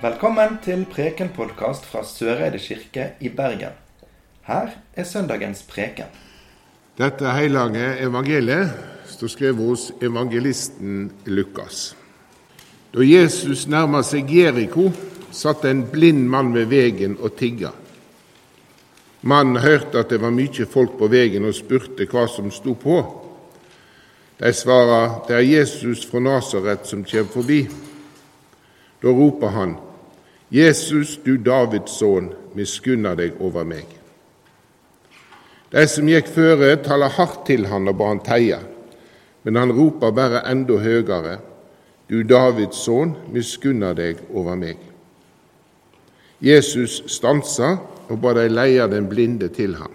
Velkommen til Preken-podkast fra Søreide kirke i Bergen. Her er søndagens preken. Dette hellige evangeliet står skrevet hos evangelisten Lukas. Da Jesus nærma seg Jeriko, satt en blind mann ved veien og tigga. Mannen hørte at det var mye folk på veien, og spurte hva som sto på. De svarer, det er Jesus fra Nasaret som kommer forbi. Da roper han, Jesus, du Davids sønn, miskunna deg over meg. De som gikk føre, taler hardt til han og ba han teie, men han roper bare enda høyere, du Davids sønn, miskunna deg over meg. Jesus stansa og ba de leie den blinde til han.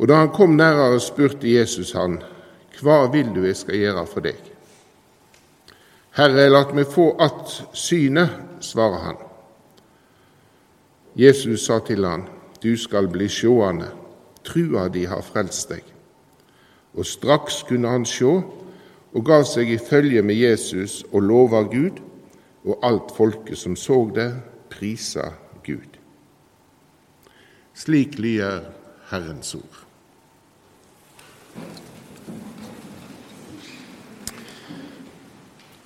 Og da han kom nærmere, spurte Jesus han, Hva vil du jeg skal gjøre for deg? Herre, lat meg få att synet, svarer han. Jesus sa til han, Du skal bli sjående, trua di har frelst deg. Og straks kunne han sjå, og gav seg i følge med Jesus og lova Gud, og alt folket som så det, prisa Gud. Slik lyder Herrens ord.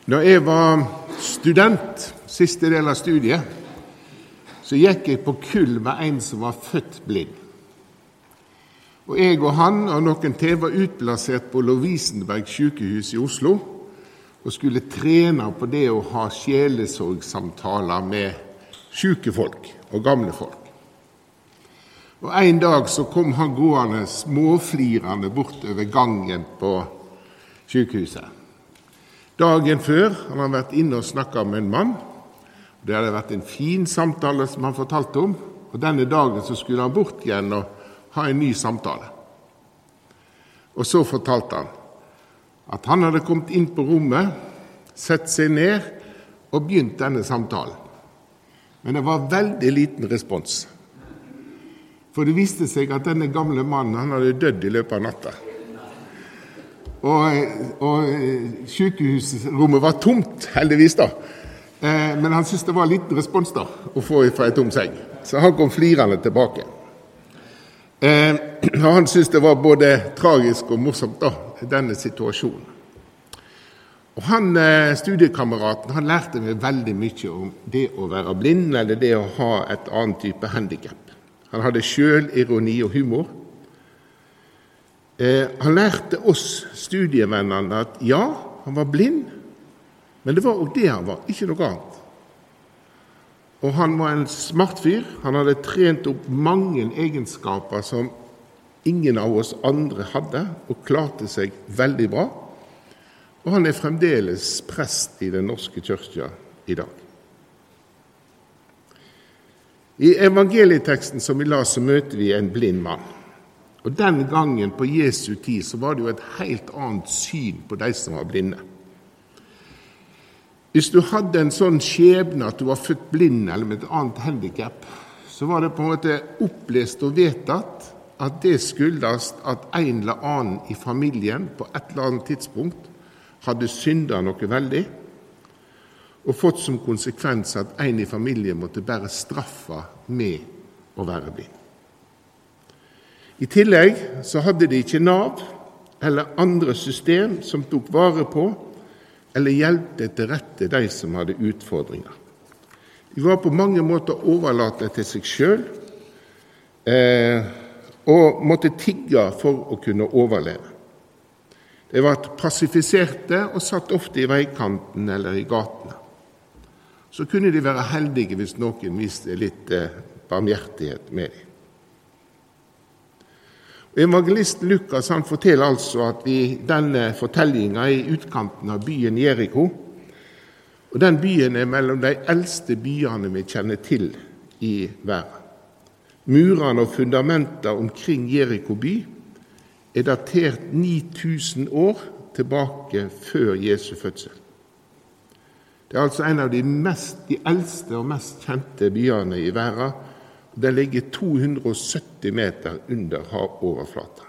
Da jeg var student, siste del av studiet, så gikk jeg på kull med en som var født blind. Og Jeg og han og noen til var utplassert på Lovisenberg sykehus i Oslo og skulle trene på det å ha sjelesorgsamtaler med syke folk og gamle folk. Og En dag så kom han gående småflirende bortover gangen på sykehuset. Dagen før han hadde vært inne og snakka med en mann. Det hadde vært en fin samtale som han fortalte om. Og Denne dagen så skulle han bort igjen og ha en ny samtale. Og så fortalte han at han hadde kommet inn på rommet, sett seg ned og begynt denne samtalen. Men det var veldig liten respons. For det viste seg at denne gamle mannen han hadde dødd i løpet av natta. Og, og sykehusrommet var tomt, heldigvis, da. Eh, men han syntes det var liten respons da, å få fra ei tom seng. Så han kom flirende tilbake. Eh, han syntes det var både tragisk og morsomt, da, denne situasjonen. Og han, eh, Studiekameraten han lærte meg veldig mye om det å være blind, eller det å ha et annet type handikap. Han hadde sjølironi og humor. Eh, han lærte oss studievennene at ja, han var blind, men det var òg det han var, ikke noe annet. Og han var en smart fyr. Han hadde trent opp mange egenskaper som ingen av oss andre hadde, og klarte seg veldig bra. Og han er fremdeles prest i Den norske kirka i dag. I evangelieteksten som vi la, så møter vi en blind mann. Og Den gangen på Jesu tid så var det jo et helt annet syn på de som var blinde. Hvis du hadde en sånn skjebne at du var født blind eller med et annet handikap, så var det på en måte opplest og vedtatt at det skyldes at en eller annen i familien på et eller annet tidspunkt hadde synda noe veldig, og fått som konsekvens at en i familien måtte bære straffa med å være blind. I tillegg så hadde de ikke Nav eller andre system som tok vare på eller hjelpte til rette de som hadde utfordringer. De var på mange måter overlatt til seg sjøl eh, og måtte tigge for å kunne overleve. De ble passifiserte og satt ofte i veikanten eller i gatene. Så kunne de være heldige hvis noen viste litt eh, barmhjertighet med dem. Evangelisten Lukas han forteller altså at vi, denne fortellinga er i utkanten av byen Jeriko. Og Den byen er mellom de eldste byene vi kjenner til i verden. Murene og fundamentene omkring Jeriko by er datert 9000 år tilbake før Jesu fødsel. Det er altså en av de, mest, de eldste og mest kjente byene i verden den ligger 270 meter under havoverflata.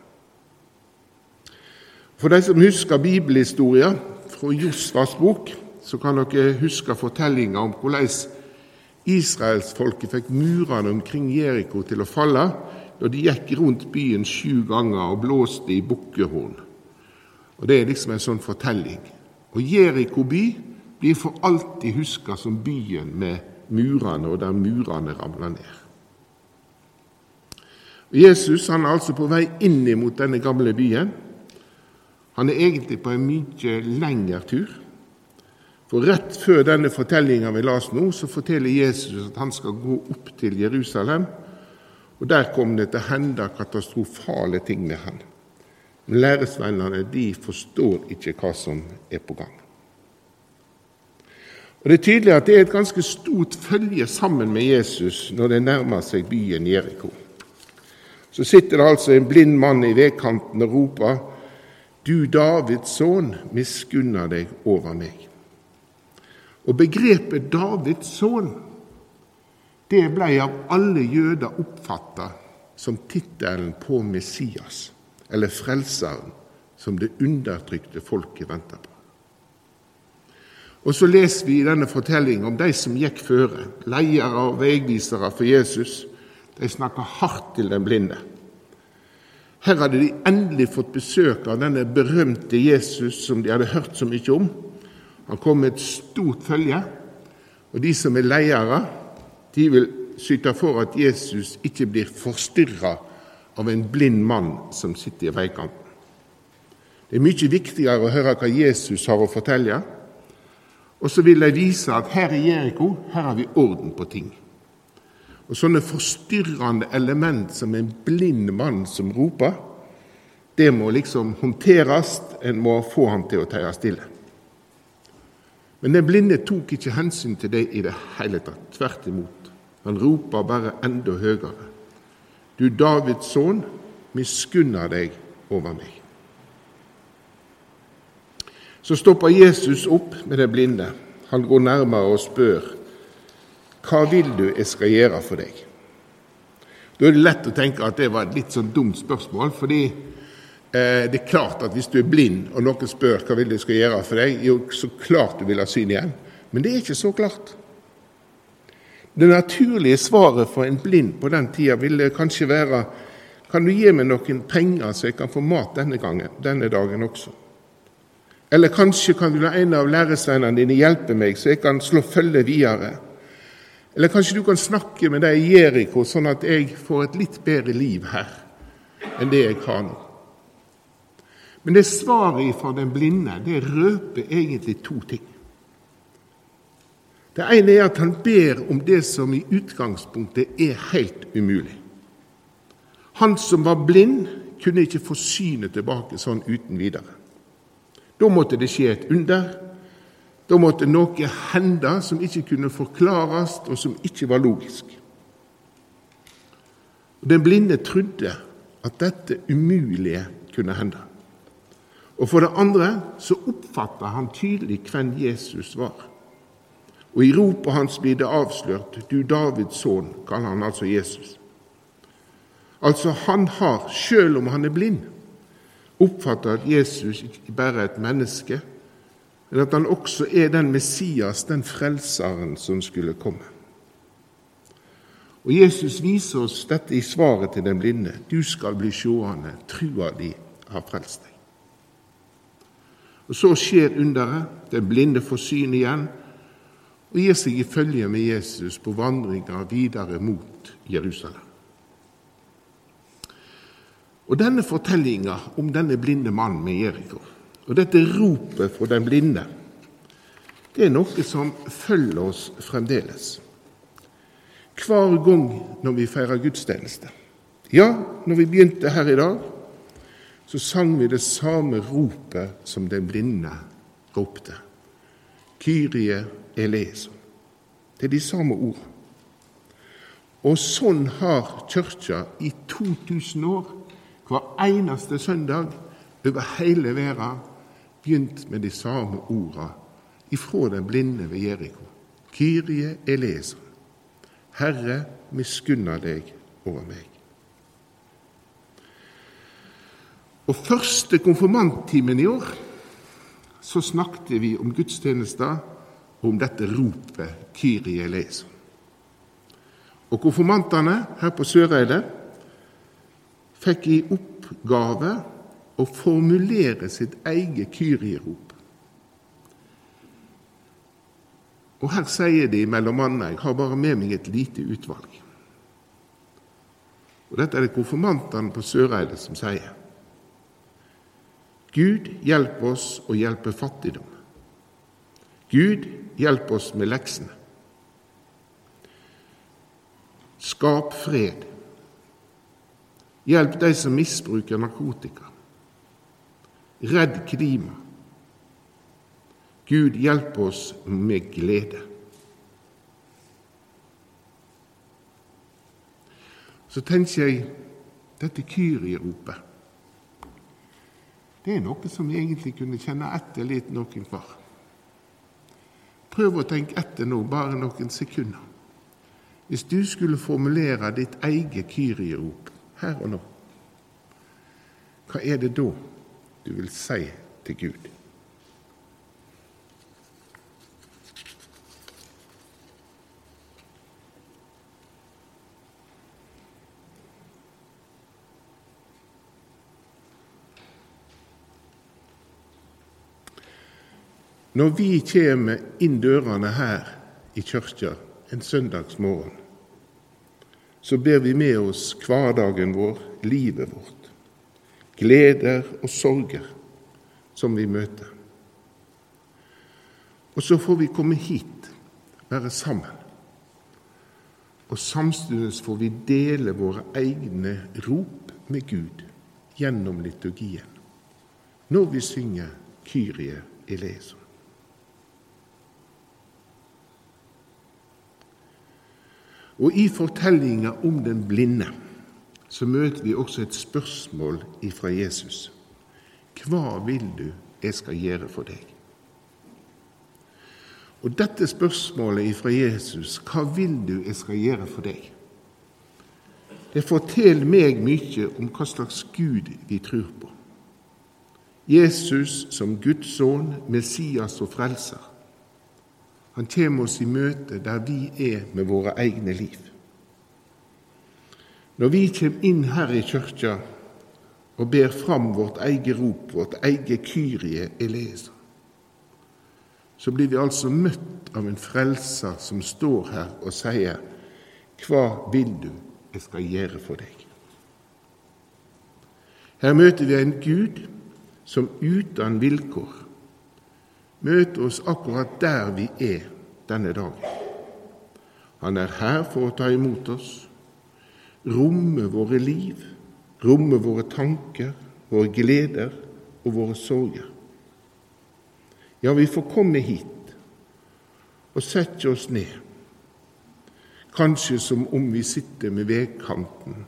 For de som husker bibelhistoria fra Josvas bok, så kan dere huske fortellinga om hvordan israelsfolket fikk murene omkring Jeriko til å falle da de gikk rundt byen sju ganger og blåste i bukkehorn. Og Det er liksom en sånn fortelling. Og Jeriko by blir for alltid huska som byen med murene, og der murene ramla ned. Jesus han er altså på vei inn mot denne gamle byen. Han er egentlig på en mye lengre tur. For rett før denne fortellinga vi las nå, så forteller Jesus at han skal gå opp til Jerusalem. Og Der kom det til å hende katastrofale ting med han. Men læresvennene de forstår ikke hva som er på gang. Og Det er tydelig at det er et ganske stort følge sammen med Jesus når det nærmer seg byen Jeriko. Så sitter det altså en blind mann i vedkanten og roper:" Du Davids sønn, miskunna deg over meg. Og begrepet Davids sønn det ble av alle jøder oppfatta som tittelen på Messias, eller Frelseren, som det undertrykte folket venta på. Og så leser vi i denne fortellingen om de som gikk føre, ledere og veivisere for Jesus. De snakka hardt til den blinde. Her hadde de endelig fått besøk av denne berømte Jesus som de hadde hørt så mye om. Han kom med et stort følge, og de som er ledere, de vil syte for at Jesus ikke blir forstyrra av en blind mann som sitter i veikanten. Det er mye viktigere å høre hva Jesus har å fortelle, og så vil de vise at her i Jeriko her har vi orden på ting. Og Sånne forstyrrende element som en blind mann som roper, det må liksom håndteres. En må få ham til å tie stille. Men den blinde tok ikke hensyn til det i det hele tatt. Tvert imot. Han roper bare enda høyere. Du Davids sønn, miskunner deg over meg. Så stopper Jesus opp med den blinde. Han går nærmere og spør hva vil du jeg skal gjøre for deg? Da er det lett å tenke at det var et litt sånn dumt spørsmål, fordi eh, det er klart at hvis du er blind, og noen spør hva vil du skal gjøre for deg, jo, så klart du vil ha syn igjen. Men det er ikke så klart. Det naturlige svaret for en blind på den tida ville kanskje være kan du gi meg noen penger så jeg kan få mat denne gangen, denne dagen også? Eller kanskje kan du la en av læresvennene dine hjelpe meg, så jeg kan slå følge videre? Eller kanskje du kan snakke med deg i Jeriko, sånn at jeg får et litt bedre liv her enn det jeg har nå. Men det svaret fra den blinde det røper egentlig to ting. Det ene er at han ber om det som i utgangspunktet er helt umulig. Han som var blind, kunne ikke få synet tilbake sånn uten videre. Da måtte det skje et under, da måtte noe hende som ikke kunne forklares, og som ikke var logisk. Den blinde trodde at dette umulige kunne hende. Og For det andre så oppfatta han tydelig hvem Jesus var. Og I ropet hans blir det avslørt 'Du Davids sønn', kaller han altså Jesus. Altså, han har, sjøl om han er blind, oppfatta at Jesus ikke bare er et menneske, men at han også er den Messias, den frelseren, som skulle komme. Og Jesus viser oss dette i svaret til den blinde. Du skal bli sjående, trua di har frelst deg. Og Så skjer underet. Den blinde får syn igjen og gir seg i følge med Jesus på vandringa videre mot Jerusalem. Og Denne fortellinga om denne blinde mannen med Jeriko og dette ropet fra den blinde, det er noe som følger oss fremdeles. Hver gang når vi feirer gudstjeneste. Ja, når vi begynte her i dag, så sang vi det samme ropet som den blinde ropte. Kyrie eleison. Det er de samme ord. Og sånn har Kirka i 2000 år, hver eneste søndag over hele verden, begynt med de samme orda ifra den blinde ved Jeriko. Kyrie eleison. Herre, miskunna deg over meg. Og første konfirmanttimen i år så snakket vi om gudstjenester og om dette ropet Kyrie eleser. Og konfirmantene her på Søreide fikk i oppgave å formulere sitt eget Kyrie-rop. Og her sier de mellom annet jeg har bare med meg et lite utvalg. Og Dette er det konfirmantene på Søreide som sier. Gud, hjelp oss å hjelpe fattigdom. Gud, hjelp oss med leksene. Skap fred. Hjelp de som misbruker narkotika. Redd klima. Gud, hjelp oss med glede. Så tenker jeg dette Kyrie-ropet Det er noe som vi egentlig kunne kjenne etter litt noen hver. Prøv å tenke etter nå, bare noen sekunder. Hvis du skulle formulere ditt eget Kyrie-rop her og nå, hva er det da du vil si til Gud? Når vi kommer inn dørene her i kirka en søndagsmorgen, så ber vi med oss hverdagen vår, livet vårt, gleder og sorger som vi møter. Og så får vi komme hit, være sammen. Og samtidig får vi dele våre egne rop med Gud gjennom liturgien når vi synger Kyrie eleison. Og i fortellinga om den blinde så møter vi også et spørsmål ifra Jesus. Hva vil du jeg skal gjøre for deg? Og dette spørsmålet ifra Jesus, hva vil du jeg skal gjøre for deg? Det forteller meg mye om hva slags Gud vi tror på. Jesus som Guds sønn, Messias og frelser. Han kommer oss i møte der vi er med våre egne liv. Når vi kommer inn her i kirka og ber fram vårt eget rop, vårt eget Kyrie eleser, så blir vi altså møtt av en frelser som står her og sier, Hva vil du jeg skal gjøre for deg? Her møter vi en Gud som uten vilkår møter oss akkurat der vi er denne dagen. Han er her for å ta imot oss, romme våre liv, romme våre tanker, våre gleder og våre sorger. Ja, vi får komme hit og sette oss ned, kanskje som om vi sitter med veikanten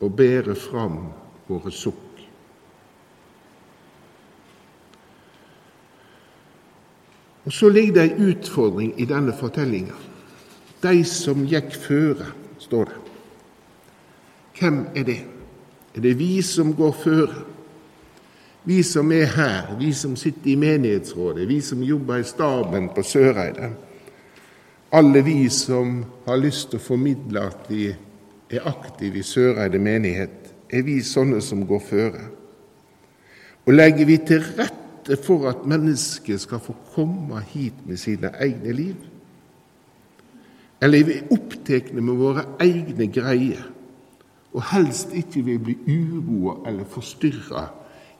og bærer fram våre sukk Og Så ligger det ei utfordring i denne fortellinga. De som gikk føre, står det. Hvem er det? Er det vi som går føre? Vi som er her, vi som sitter i menighetsrådet, vi som jobber i staben på Søreide. Alle vi som har lyst til å formidle at vi er aktive i Søreide menighet, er vi sånne som går føre. Og legger vi til rette for at mennesket skal få komme hit med sine egne liv? Eller er vi opptatt med våre egne greier og helst ikke vil bli uroa eller forstyrra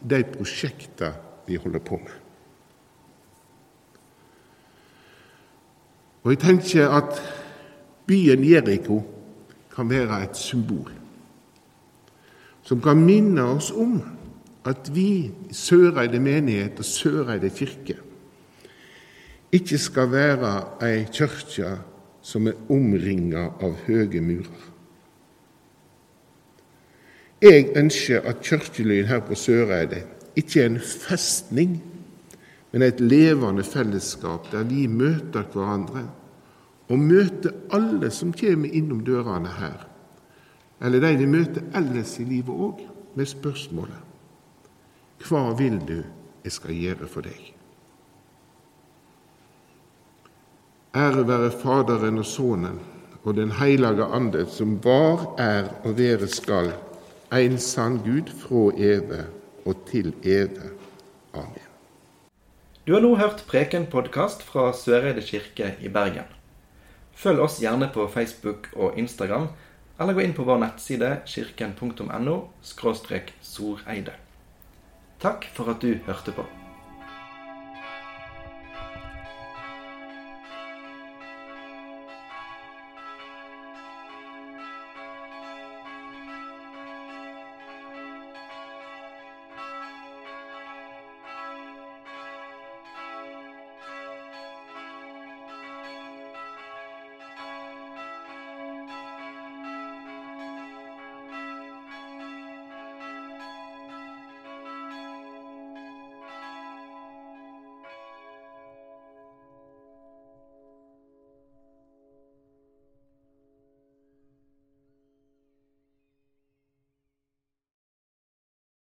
i de prosjekta vi holder på med? Og jeg tenker at byen Jeriko kan være et symbol som kan minne oss om at vi i Søreide menighet og Søreide kirke ikke skal være ei kirke som er omringa av høge murer. Jeg ønsker at Kirkelyn her på Søreide ikke er en festning, men et levende fellesskap der vi møter hverandre og møter alle som kommer innom dørene her, eller de vi møter ellers i livet òg, med spørsmålet. Hva vil du jeg skal gjøre for deg? Ære være Faderen og Sønnen og Den hellige ande, som var, er og være skal, en sann Gud fra evig og til evig. Amen. Du har nå hørt Preken-podkast fra Søreide kirke i Bergen. Følg oss gjerne på Facebook og Instagram, eller gå inn på vår nettside kirken.no soreide. Takk for at du hørte på.